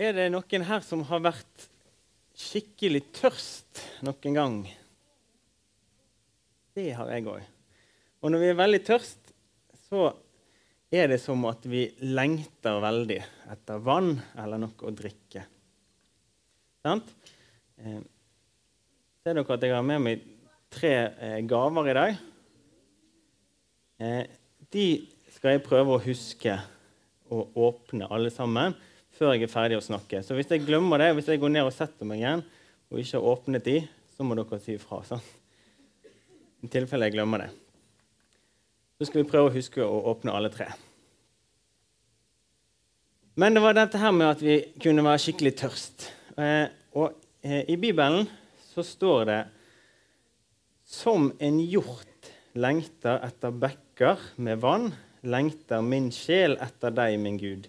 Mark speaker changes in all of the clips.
Speaker 1: Er det noen her som har vært skikkelig tørst noen gang? Det har jeg òg. Og når vi er veldig tørst, så er det som at vi lengter veldig etter vann eller noe å drikke. Sant? Eh, ser dere at jeg har med meg tre eh, gaver i dag? Eh, de skal jeg prøve å huske å åpne alle sammen før jeg er ferdig å snakke. Så hvis jeg glemmer det, hvis jeg går ned og setter meg igjen og ikke har åpnet de, så må dere si ifra. I tilfelle jeg glemmer det. Så skal vi prøve å huske å åpne alle tre. Men det var dette her med at vi kunne være skikkelig tørst. Eh, og eh, i Bibelen så står det som en hjort lengter etter bekker med vann, lengter min sjel etter deg, min Gud.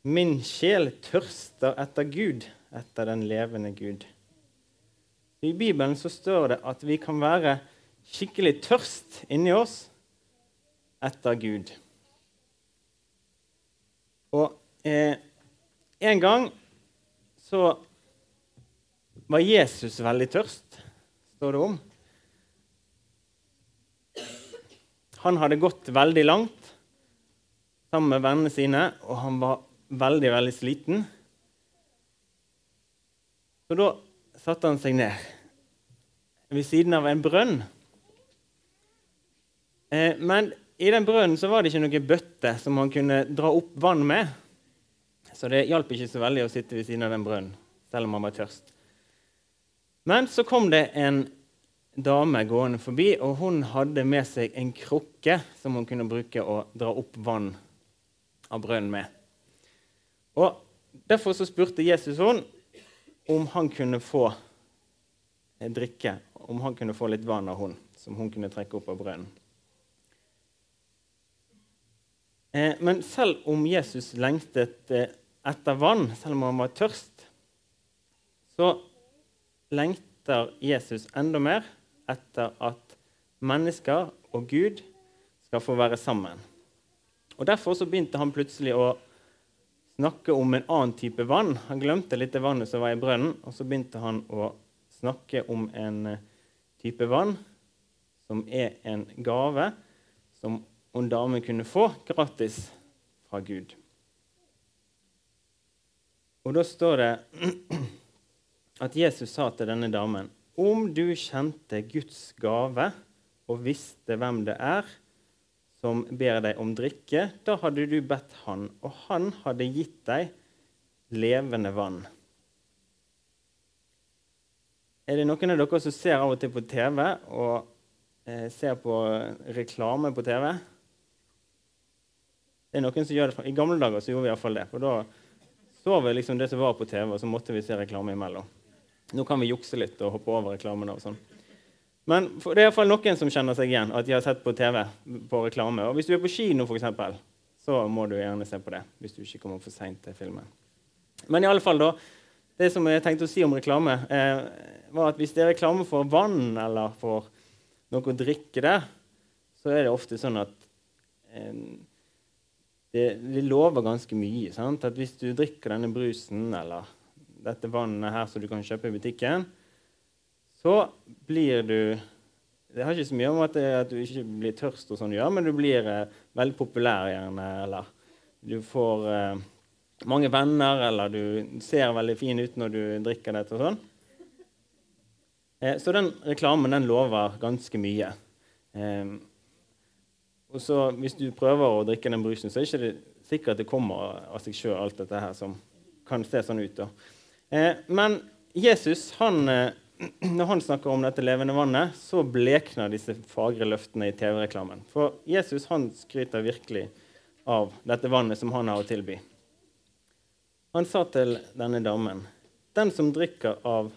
Speaker 1: Min sjel tørster etter Gud, etter den levende Gud. I Bibelen så står det at vi kan være skikkelig tørst inni oss etter Gud. Og eh, en gang så var Jesus veldig tørst, står det om. Han hadde gått veldig langt sammen med vennene sine, og han var veldig, veldig sliten. Så da satte han seg ned ved siden av en brønn. Eh, men i den brønnen så var det ikke noen bøtte som han kunne dra opp vann med. Så det hjalp ikke så veldig å sitte ved siden av den brønnen, selv om han var tørst. Men så kom det en dame gående forbi, og hun hadde med seg en krukke som hun kunne bruke å dra opp vann av brønnen med. Og Derfor så spurte Jesus henne om han kunne få drikke, om han kunne få litt vann av henne, som hun kunne trekke opp av brønnen. Eh, men selv om Jesus lengtet eh, etter vann, selv om han var tørst, så lengter Jesus enda mer etter at mennesker og Gud skal få være sammen. Og Derfor så begynte han plutselig å snakke om en annen type vann. Han glemte litt det vannet som var i brønnen, og så begynte han å snakke om en eh, type vann som er en gave som en dame kunne få gratis fra Gud. Og da står det at Jesus sa til denne damen om du kjente Guds gave og visste hvem det er, som ber deg om drikke, da hadde du bedt han, og han hadde gitt deg levende vann. Er det noen av dere som ser av og til på TV og eh, ser på reklame på TV? Det noen som gjør det. I gamle dager så gjorde vi iallfall det. For da så vi liksom det som var på TV, og så måtte vi se reklame imellom. Nå kan vi jukse litt og hoppe over reklamene og sånn. Men det er iallfall noen som kjenner seg igjen, at de har sett på TV på reklame. Og hvis du er på kino, eksempel, så må du gjerne se på det. hvis du ikke kommer for sent til filmen. Men i alle fall da, det som jeg tenkte å si om reklame, eh, var at hvis det er reklame for vann eller for noe å drikke der, så er det ofte sånn at eh, det, det, lover ganske mye. Sant? At hvis du drikker denne brusen eller dette vannet her som du kan kjøpe i butikken, så blir du Det har ikke så mye om at, det, at du ikke blir tørst, og sånn gjør, men du blir eh, veldig populær gjerne, eller du får eh, mange venner, eller du ser veldig fin ut når du drikker dette og sånn. Eh, så den reklamen den lover ganske mye. Eh, og så Hvis du prøver å drikke den brusen, så er det ikke sikkert at det kommer av seg sjøl, alt dette her som kan se sånn ut. Eh, men Jesus han eh, når han snakker om dette levende vannet, så blekner disse fagre løftene i TV-reklamen. For Jesus han skryter virkelig av dette vannet som han har å tilby. Han sa til denne damen.: Den som drikker av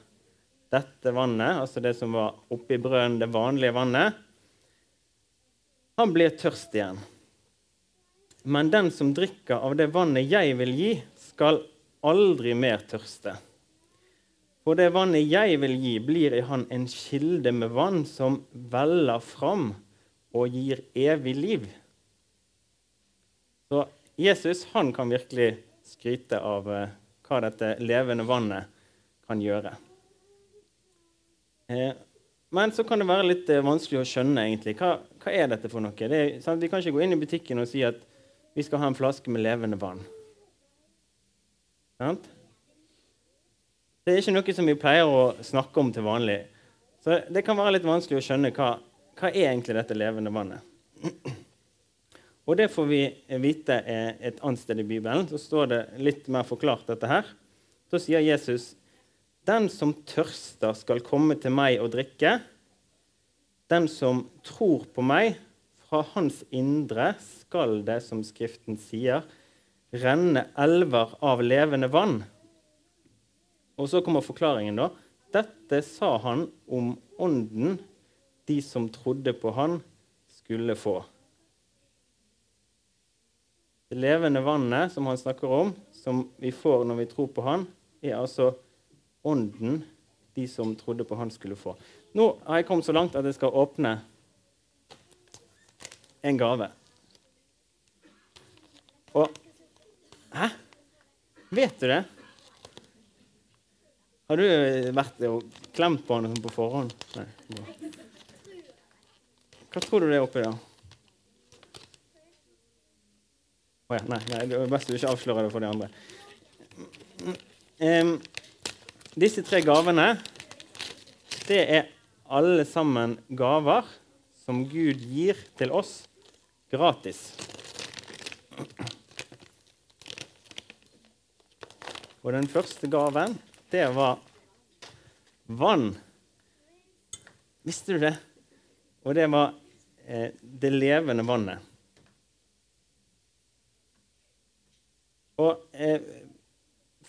Speaker 1: dette vannet, altså det som var oppi brønnen, det vanlige vannet, han blir tørst igjen. Men den som drikker av det vannet jeg vil gi, skal aldri mer tørste. For det vannet jeg vil gi, blir i han en kilde med vann som veller fram og gir evig liv. Så Jesus han kan virkelig skryte av uh, hva dette levende vannet kan gjøre. Eh, men så kan det være litt eh, vanskelig å skjønne egentlig. Hva, hva er dette for noe. Det er, sant? Vi kan ikke gå inn i butikken og si at vi skal ha en flaske med levende vann. Sant? Det er ikke noe som vi pleier å snakke om til vanlig. Så det kan være litt vanskelig å skjønne hva, hva er egentlig dette levende vannet. Og det får vi vite et annet sted i Bibelen. Så står det litt mer forklart dette her. Så sier Jesus den som tørster, skal komme til meg og drikke. Den som tror på meg, fra hans indre skal det, som Skriften sier, renne elver av levende vann. Og så kommer forklaringen, da. Dette sa han om ånden de som trodde på han, skulle få. Det levende vannet som han snakker om, som vi får når vi tror på han, er altså ånden de som trodde på han, skulle få. Nå har jeg kommet så langt at jeg skal åpne en gave. Og Hæ? Vet du det? Har du vært og klemt på han på forhånd? Nei. Hva tror du det er oppi der? Å oh, ja, nei, nei, det er best du ikke avslører det for de andre. Um, disse tre gavene, det er alle sammen gaver som Gud gir til oss gratis. Og den første gaven, det var vann. Visste du det? Og det var eh, det levende vannet. Og eh,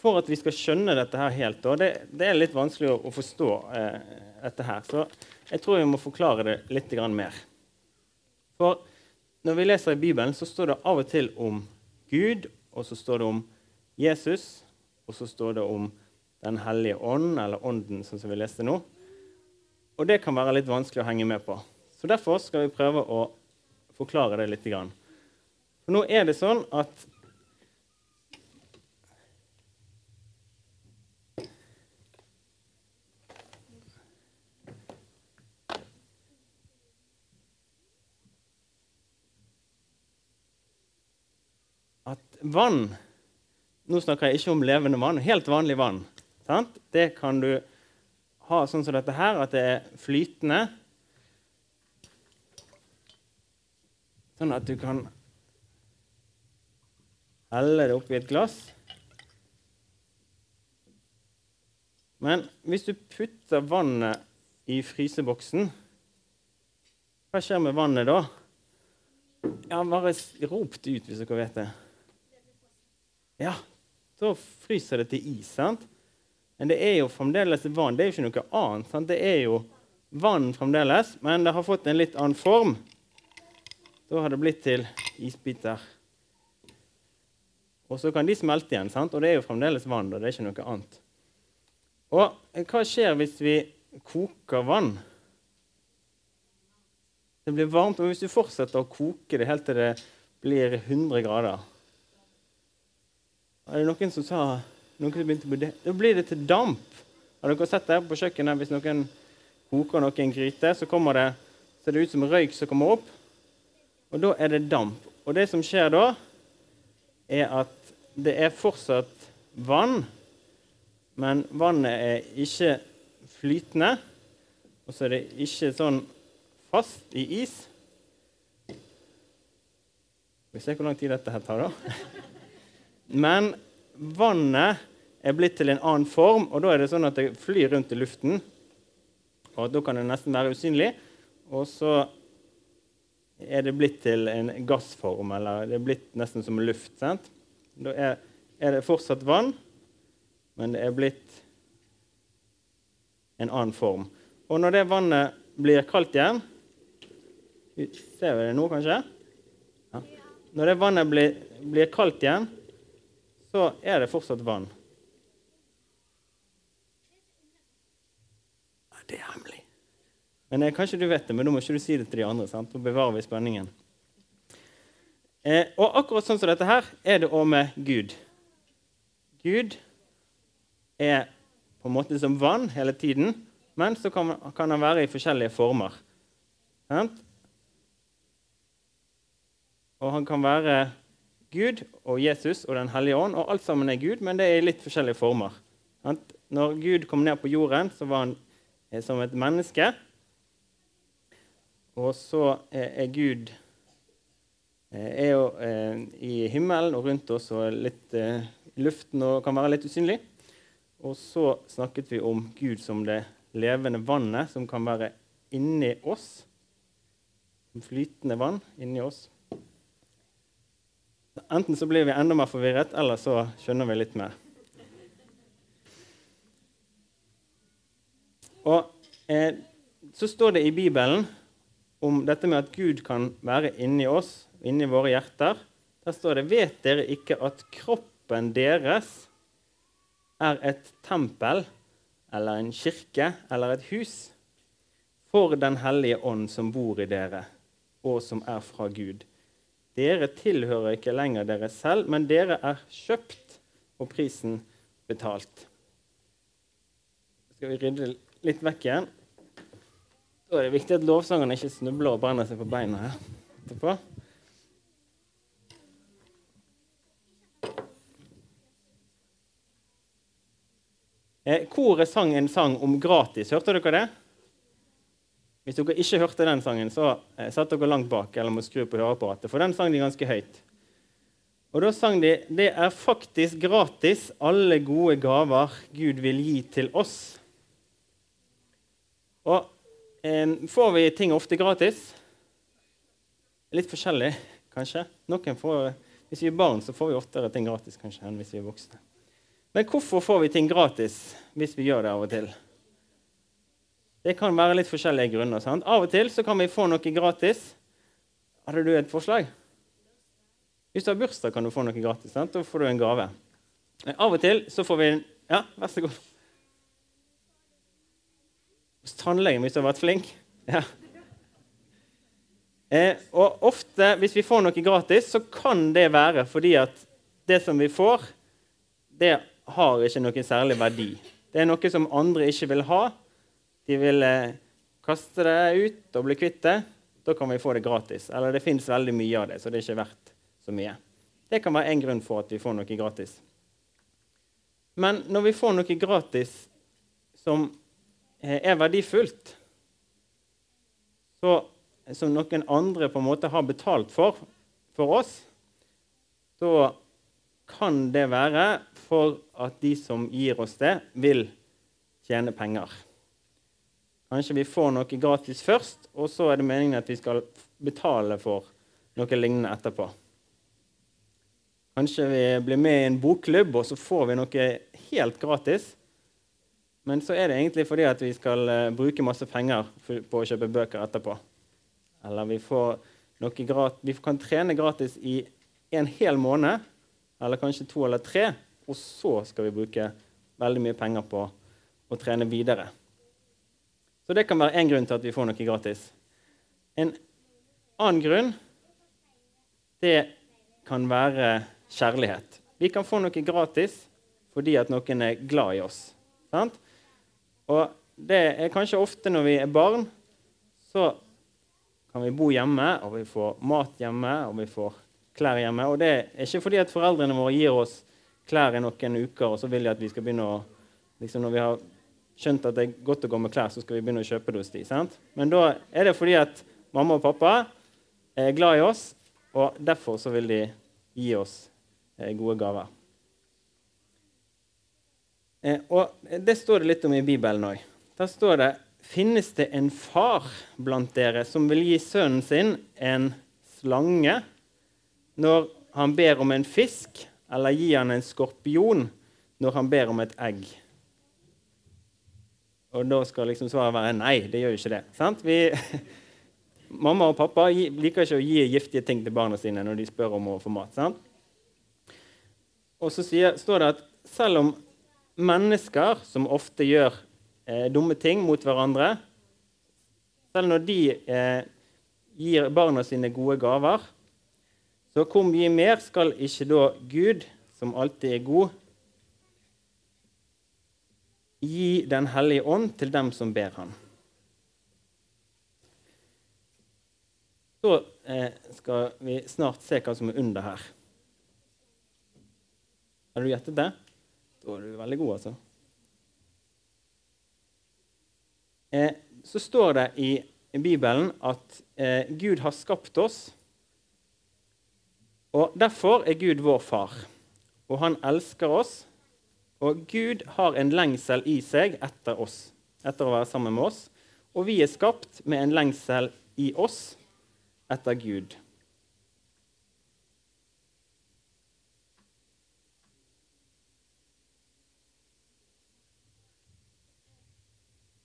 Speaker 1: For at vi skal skjønne dette her helt, og det, det er litt vanskelig å, å forstå eh, dette her, så jeg tror vi må forklare det litt mer. For når vi leser i Bibelen, så står det av og til om Gud, og så står det om Jesus, og så står det om Den hellige ånd, eller Ånden, sånn som vi leste nå. Og det kan være litt vanskelig å henge med på. Så Derfor skal vi prøve å forklare det litt. For nå er det sånn at At vann nå snakker jeg ikke om levende vann. Helt vanlig vann. Sant? Det kan du ha sånn som dette her, at det er flytende. Sånn at du kan helle det oppi et glass. Men hvis du putter vannet i fryseboksen, hva skjer med vannet da? Ja, Bare rop det ut hvis dere vet det. Ja, så fryser det til is. sant? Men det er jo fremdeles vann. Det er jo ikke noe annet. sant? Det er jo vann fremdeles, men det har fått en litt annen form. Da har det blitt til isbiter. Og så kan de smelte igjen, sant? og det er jo fremdeles vann. og det er ikke noe annet. Og hva skjer hvis vi koker vann? Det blir varmt, og hvis du fortsetter å koke det helt til det blir 100 grader er det noen som sa Da blir det til damp. Har dere sett det på kjøkkenet? Hvis noen koker noe i en gryte, så kommer det, ser det ut som røyk som kommer opp. Og da er det damp. Og det som skjer da, er at det er fortsatt vann, men vannet er ikke flytende. Og så er det ikke sånn fast i is. Vi ser hvor lang tid dette her tar, da. Men vannet er blitt til en annen form, og da er det sånn at det flyr rundt i luften. Og Da kan det nesten være usynlig. Og så er det blitt til en gassform, eller det er blitt nesten som luft. Sant? Da er, er det fortsatt vann, men det er blitt en annen form. Og når det vannet blir kaldt igjen Ser vi det nå, kanskje? Ja. Når det vannet blir, blir kaldt igjen, så er det fortsatt vann. Det er hemmelig. Men eh, Kanskje du vet det, men nå må ikke du si det til de andre. sant? Da bevarer vi spenningen. Eh, og akkurat sånn som dette her er det òg med Gud. Gud er på en måte som vann hele tiden, men så kan, kan han være i forskjellige former. Sant? Og han kan være Gud og Jesus og Den hellige ånd, og alt sammen er Gud, men det er i litt forskjellige former. Når Gud kom ned på jorden, så var han eh, som et menneske. Og så er Gud eh, er jo eh, i himmelen og rundt oss og litt i luften og kan være litt usynlig. Og så snakket vi om Gud som det levende vannet som kan være inni oss. Flytende vann inni oss. Enten så blir vi enda mer forvirret, eller så skjønner vi litt mer. Og eh, Så står det i Bibelen om dette med at Gud kan være inni oss, inni våre hjerter. Der står det Vet dere ikke at kroppen deres er et tempel eller en kirke eller et hus for Den hellige ånd som bor i dere, og som er fra Gud? Dere tilhører ikke lenger dere selv, men dere er kjøpt og prisen betalt. Skal vi rydde litt vekk igjen? Da er det viktig at lovsangerne ikke snubler og brenner seg på beina her etterpå. Eh, koret sang en sang om gratis. Hørte dere det? Hvis dere ikke hørte den sangen, så eh, satt dere langt bak eller må skru på høreapparatet, for den sang de ganske høyt. Og da sang de det er faktisk gratis, alle gode gaver Gud vil gi til oss. Og eh, får vi ting ofte gratis? Litt forskjellig, kanskje. Får, hvis vi er barn, så får vi oftere ting gratis kanskje, enn hvis vi er voksne. Men hvorfor får vi ting gratis hvis vi gjør det av og til? Det kan være litt forskjellige grunner. Sant? Av og til så kan vi få noe gratis. Hadde du et forslag? Hvis du har bursdag, kan du få noe gratis. Sant? Da får du en gave. Av og til så får vi Ja, vær så god. Hos tannlegen hvis du har vært flink. Ja. Eh, og ofte, hvis vi får noe gratis, så kan det være fordi at det som vi får, det har ikke noen særlig verdi. Det er noe som andre ikke vil ha, de vil eh, kaste det ut og bli kvitt det. Da kan vi få det gratis. Eller det fins veldig mye av det, så det er ikke verdt så mye. Det kan være én grunn for at vi får noe gratis. Men når vi får noe gratis som eh, er verdifullt, så, som noen andre på en måte har betalt for for oss, så kan det være for at de som gir oss det, vil tjene penger. Kanskje vi får noe gratis først, og så er det meningen at vi skal betale for noe lignende etterpå. Kanskje vi blir med i en bokklubb, og så får vi noe helt gratis. Men så er det egentlig fordi at vi skal uh, bruke masse penger på å kjøpe bøker etterpå. Eller vi, vi kan trene gratis i en hel måned, eller kanskje to eller tre, og så skal vi bruke veldig mye penger på å trene videre. Så det kan være én grunn til at vi får noe gratis. En annen grunn det kan være kjærlighet. Vi kan få noe gratis fordi at noen er glad i oss. Sant? Og det er kanskje ofte når vi er barn, så kan vi bo hjemme, og vi får mat hjemme, og vi får klær hjemme. Og det er ikke fordi at foreldrene våre gir oss klær i noen uker, og så vil de at vi skal begynne å liksom Når vi har skjønt at det er godt å gå med klær, så skal vi begynne å kjøpe det hos de, Sant? Men da er det fordi at mamma og pappa er glad i oss, og derfor så vil de gi oss eh, gode gaver. Eh, og Det står det litt om i Bibelen òg. Der står det Finnes det en far blant dere som vil gi sønnen sin en slange når han ber om en fisk, eller gi han en skorpion når han ber om et egg? Og da skal liksom svaret være nei, det gjør jo ikke det. Sant? Vi, mamma og pappa liker ikke å gi giftige ting til barna sine når de spør om å få mat. Sant? Og så sier, står det at selv om mennesker som ofte gjør eh, dumme ting mot hverandre Selv når de eh, gir barna sine gode gaver, så hvor mye mer skal ikke da Gud, som alltid er god, gi Den hellige ånd til dem som ber Han. Så eh, skal vi snart se hva som er under her. Har du gjettet det? Da er du veldig god, altså. Eh, så står det i Bibelen at eh, Gud har skapt oss. Og Derfor er Gud vår far, og han elsker oss. Og Gud har en lengsel i seg etter oss, etter å være sammen med oss. Og vi er skapt med en lengsel i oss etter Gud.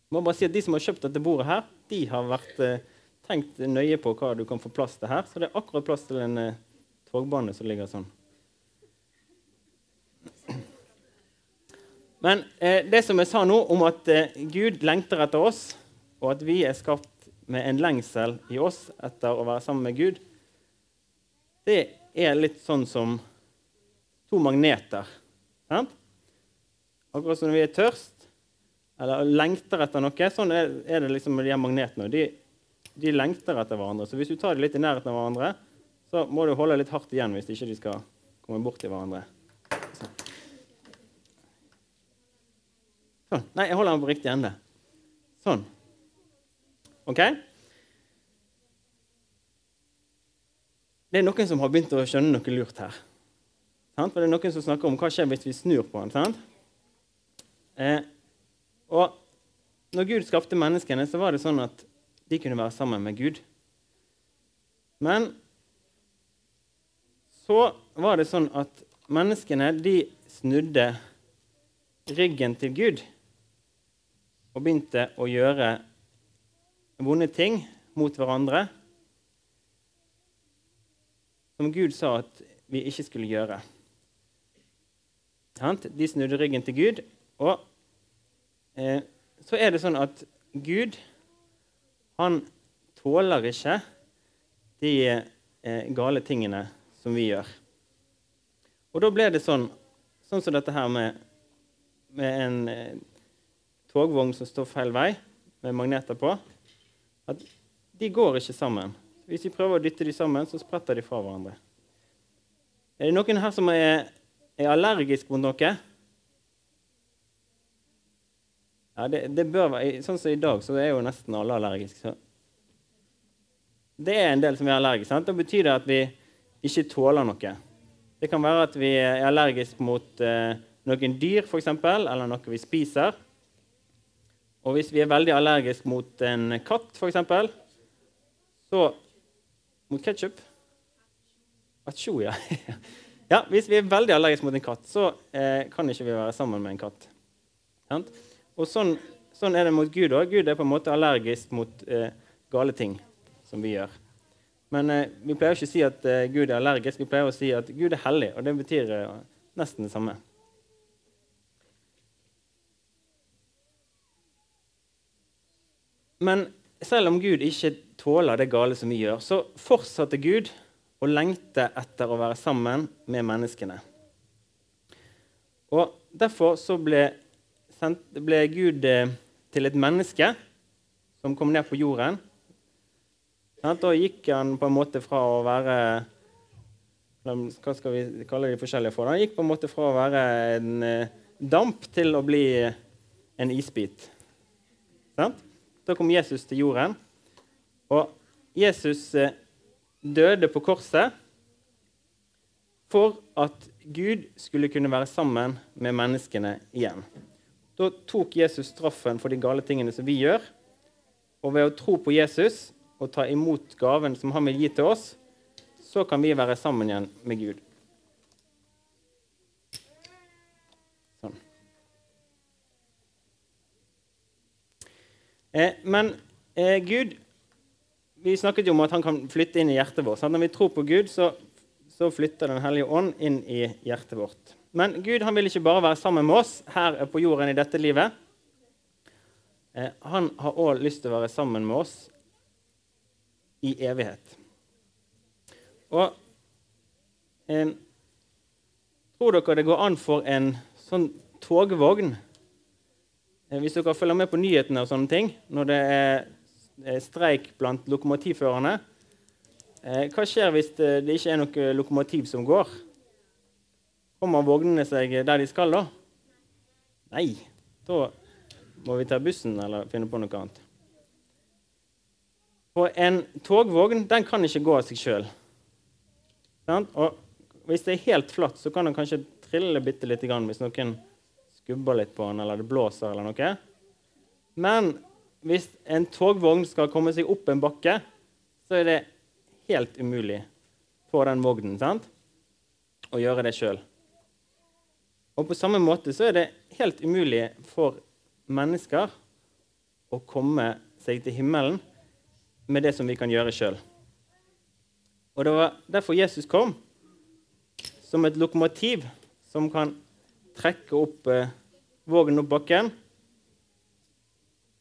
Speaker 1: Må bare si at De som har kjøpt dette bordet, her, de har vært eh, tenkt nøye på hva du kan få plass til her. Så det er akkurat plass til en eh, togbane som ligger sånn. Men eh, det som jeg sa nå om at eh, Gud lengter etter oss, og at vi er skapt med en lengsel i oss etter å være sammen med Gud, det er litt sånn som to magneter. Sant? Akkurat som når vi er tørst eller lengter etter noe. Sånn er, det liksom med de her magnetene. De, de, lengter etter hverandre. Så hvis du tar dem litt i nærheten av hverandre, så må du holde litt hardt igjen hvis ikke de skal komme bort til hverandre. Sånn. Nei, jeg holder den på riktig ende. Sånn. Ok? Det er noen som har begynt å skjønne noe lurt her. For det er noen som snakker om hva skjer hvis vi snur på den. Eh, og når Gud skapte menneskene, så var det sånn at de kunne være sammen med Gud. Men så var det sånn at menneskene de snudde ryggen til Gud og begynte å gjøre vonde ting mot hverandre som Gud sa at vi ikke skulle gjøre. De snudde ryggen til Gud. Og eh, så er det sånn at Gud han tåler ikke de eh, gale tingene som vi gjør. Og da ble det sånn, sånn som dette her med, med en eh, togvogn som står feil vei, med magneter på at de går ikke sammen. Hvis vi prøver å dytte de sammen, så spretter de fra hverandre. Er det noen her som er, er allergisk mot noe? Ja, det, det, bør være, Sånn som i dag, så er jo nesten alle allergiske. Det er en del som er allergiske. Sant? Da betyr det at vi ikke tåler noe. Det kan være at vi er allergiske mot eh, noen dyr, f.eks., eller noe vi spiser. Og hvis vi er veldig allergisk mot en katt, f.eks., så Mot ketsjup? Atsjo, ja. ja. Hvis vi er veldig allergisk mot en katt, så eh, kan ikke vi være sammen med en katt. Og sånn, sånn, er det mot Gud òg. Gud er på en måte allergisk mot eh, gale ting som vi gjør. Men eh, vi pleier ikke å si at eh, Gud er allergisk, vi pleier å si at Gud er hellig. Og det betyr eh, nesten det samme. Men selv om Gud ikke tåler det gale som vi gjør, så fortsatte Gud å lengte etter å være sammen med menneskene. Og Derfor så ble, ble Gud eh, til et menneske som kom ned på jorden. Da gikk han på en måte fra å være Hva skal vi kalle de forskjellige for? Han gikk på en måte fra å være en eh, damp til å bli en isbit. Sant? Da kom Jesus til jorden. Og Jesus eh, døde på korset for at Gud skulle kunne være sammen med menneskene igjen. Da tok Jesus straffen for de gale tingene som vi gjør. Og ved å tro på Jesus og ta imot gaven som han vil gi til oss, så kan vi være sammen igjen med Gud. Eh, men eh, Gud Vi snakket jo om at han kan flytte inn i hjertet vårt. Sant? Når vi tror på Gud, så, så, flytter Den hellige ånd inn i hjertet vårt. Men Gud han vil ikke bare være sammen med oss her på jorden i dette livet. Eh, han har òg lyst til å være sammen med oss i evighet. Og eh, Tror dere det går an for en sånn togvogn hvis dere følger med på nyhetene og sånne ting, når det er streik blant lokomotivførerne eh, Hva skjer hvis det, ikke er noe lokomotiv som går? Kommer vognene seg der de skal, da? Nei. Da må vi ta bussen eller finne på noe annet. For en togvogn den kan ikke gå av seg sjøl. Og hvis det er helt flatt, så kan den kanskje trille bitte lite grann hvis noen skubber litt på den, eller det blåser eller noe. Men hvis en togvogn skal komme seg opp en bakke, så er det helt umulig for den vognen sant? å gjøre det sjøl. Og på samme måte så er det helt umulig for mennesker å komme seg til himmelen med det som vi kan gjøre sjøl. Og det var derfor Jesus kom, som et lokomotiv som kan trekke opp eh, vågen opp bakken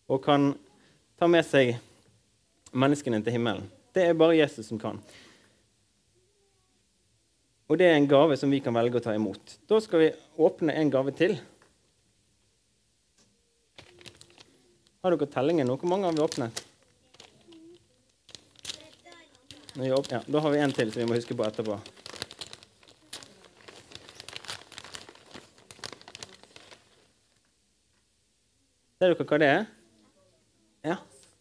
Speaker 1: og kan ta med seg menneskene til himmelen. Det er bare Jesus som kan. Og det er en gave som vi kan velge å ta imot. Da skal vi åpne en gave til. Har dere tellingen nå? Hvor mange har vi åpnet? Ja, da har vi en til som vi må huske på etterpå. Ser dere hva det er? Ja,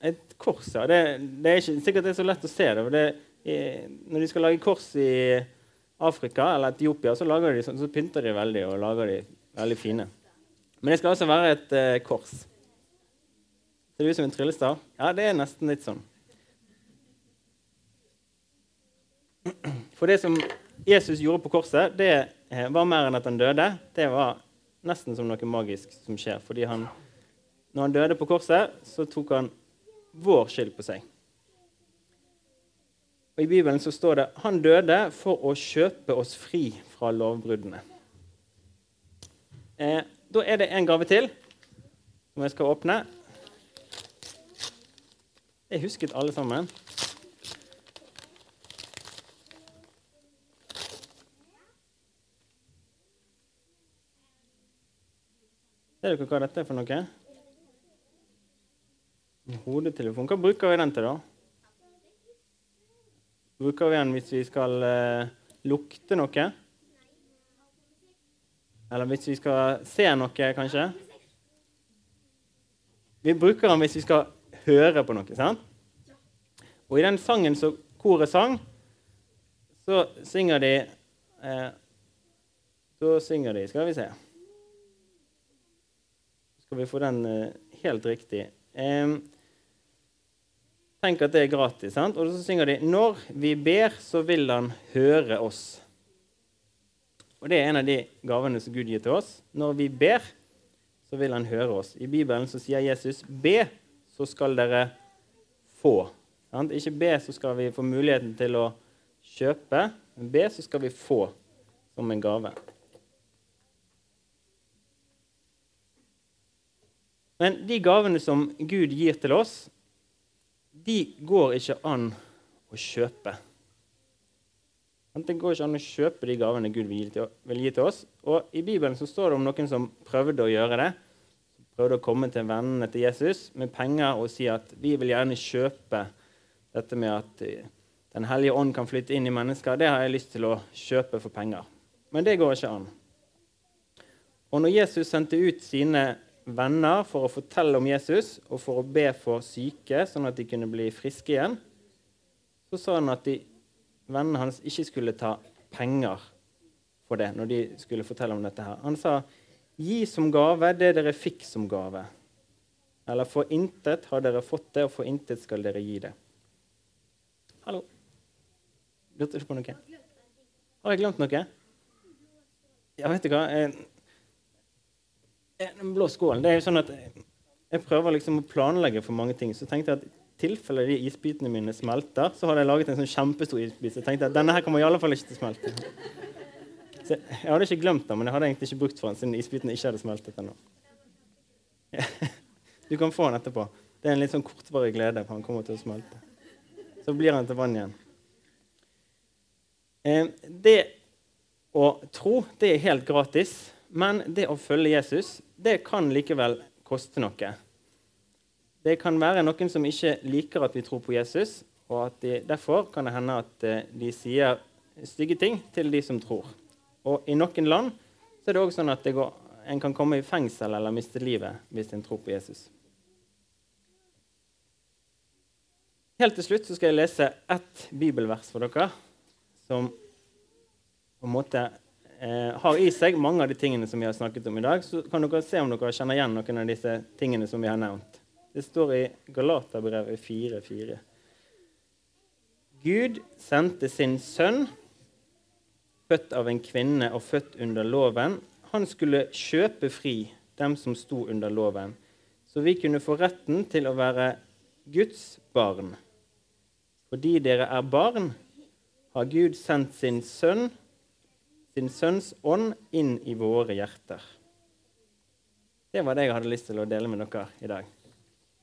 Speaker 1: et kors. ja. Det, det er ikke sikkert det er så lett å se det. det er, når de skal lage kors i Afrika eller Etiopia, så, de, sånn, så pynter de veldig og lager de veldig fine. Men det skal altså være et uh, kors. Ser det ut som en tryllestav? Ja, det er nesten litt sånn. For det som Jesus gjorde på korset, det eh, var mer enn at han døde. Det var nesten som noe magisk som skjer. Fordi han, når han døde på korset, så tok han vår skyld på seg. Og I Bibelen så står det han døde for å kjøpe oss fri fra lovbruddene. Eh, da er det en gave til som jeg skal åpne. Jeg husket alle sammen. Ser dere hva dette er for noe? Hodetelefon. Hva bruker vi den til, da? bruker vi den hvis vi skal uh, lukte noe. Eller hvis vi skal se noe, kanskje. Vi bruker den hvis vi skal høre på noe. sant? Og i den sangen som koret sang, så synger de eh, Så synger de Skal vi se Skal vi få den eh, helt riktig? Eh, Tenk at det er gratis. sant? Og så synger de 'Når vi ber, så vil Han høre oss'. Og Det er en av de gavene som Gud gir til oss. Når vi ber, så vil Han høre oss. I Bibelen så sier Jesus 'Be, så skal dere få'. Sant? Ikke be, så skal vi få muligheten til å kjøpe. Men be, så skal vi få som en gave. Men de gavene som Gud gir til oss, de går ikke an å kjøpe. Det går ikke an å kjøpe de gavene Gud vil gi til oss. Og I Bibelen så står det om noen som prøvde å gjøre det. Prøvde å komme til vennene til Jesus med penger og si at vi vil gjerne kjøpe dette med at eh, Den hellige ånd kan flytte inn i mennesker. Det har jeg lyst til å kjøpe for penger. Men det går ikke an. Og når Jesus sendte ut sine venner for å fortelle om Jesus og for å be for syke, sånn at de kunne bli friske igjen, så sa han at de, vennene hans ikke skulle ta penger for det når de skulle fortelle om dette. her. Han sa, 'Gi som gave det dere fikk som gave.' Eller 'For intet har dere fått det, og for intet skal dere gi det'. Hallo? Lurte du på noe? Har jeg glemt noe? Ja, vet du hva? Jeg den blå skålen det er jo sånn at Jeg prøver liksom å planlegge for mange ting. Så tenkte jeg at i tilfelle de isbitene mine smelter, så hadde jeg laget en sånn kjempestor isbit. Så jeg tenkte at denne her kommer i alle fall ikke til å smelte. Så jeg hadde ikke glemt den, men jeg hadde egentlig ikke brukt for den siden isbitene ikke hadde smeltet ennå. Du kan få den etterpå. Det er en litt sånn kortvarig glede, for han kommer til å smelte. Så blir han til vann igjen. Eh, det å tro, det er helt gratis. Men det å følge Jesus det kan likevel koste noe. Det kan være noen som ikke liker at vi tror på Jesus, og at de, derfor kan det hende at eh, de sier stygge ting til de som tror. Og i noen land så er det også sånn at går, en kan komme i fengsel eller miste livet hvis en tror på Jesus. Helt til slutt så skal jeg lese ett bibelvers for dere som på en måte eh, har i seg mange av de tingene som vi har snakket om i dag. Så kan dere se om dere kjenner igjen noen av disse tingene som vi har nevnt. Det står i Galaterbrevet 4,4. Gud sendte sin sønn, født av en kvinne og født under loven. Han skulle kjøpe fri dem som sto under loven, så vi kunne få retten til å være Guds barn. Fordi dere er barn, har Gud sendt sin sønn, sin sønns ånd, inn i våre hjerter. Det var det jeg hadde lyst til å dele med dere i dag.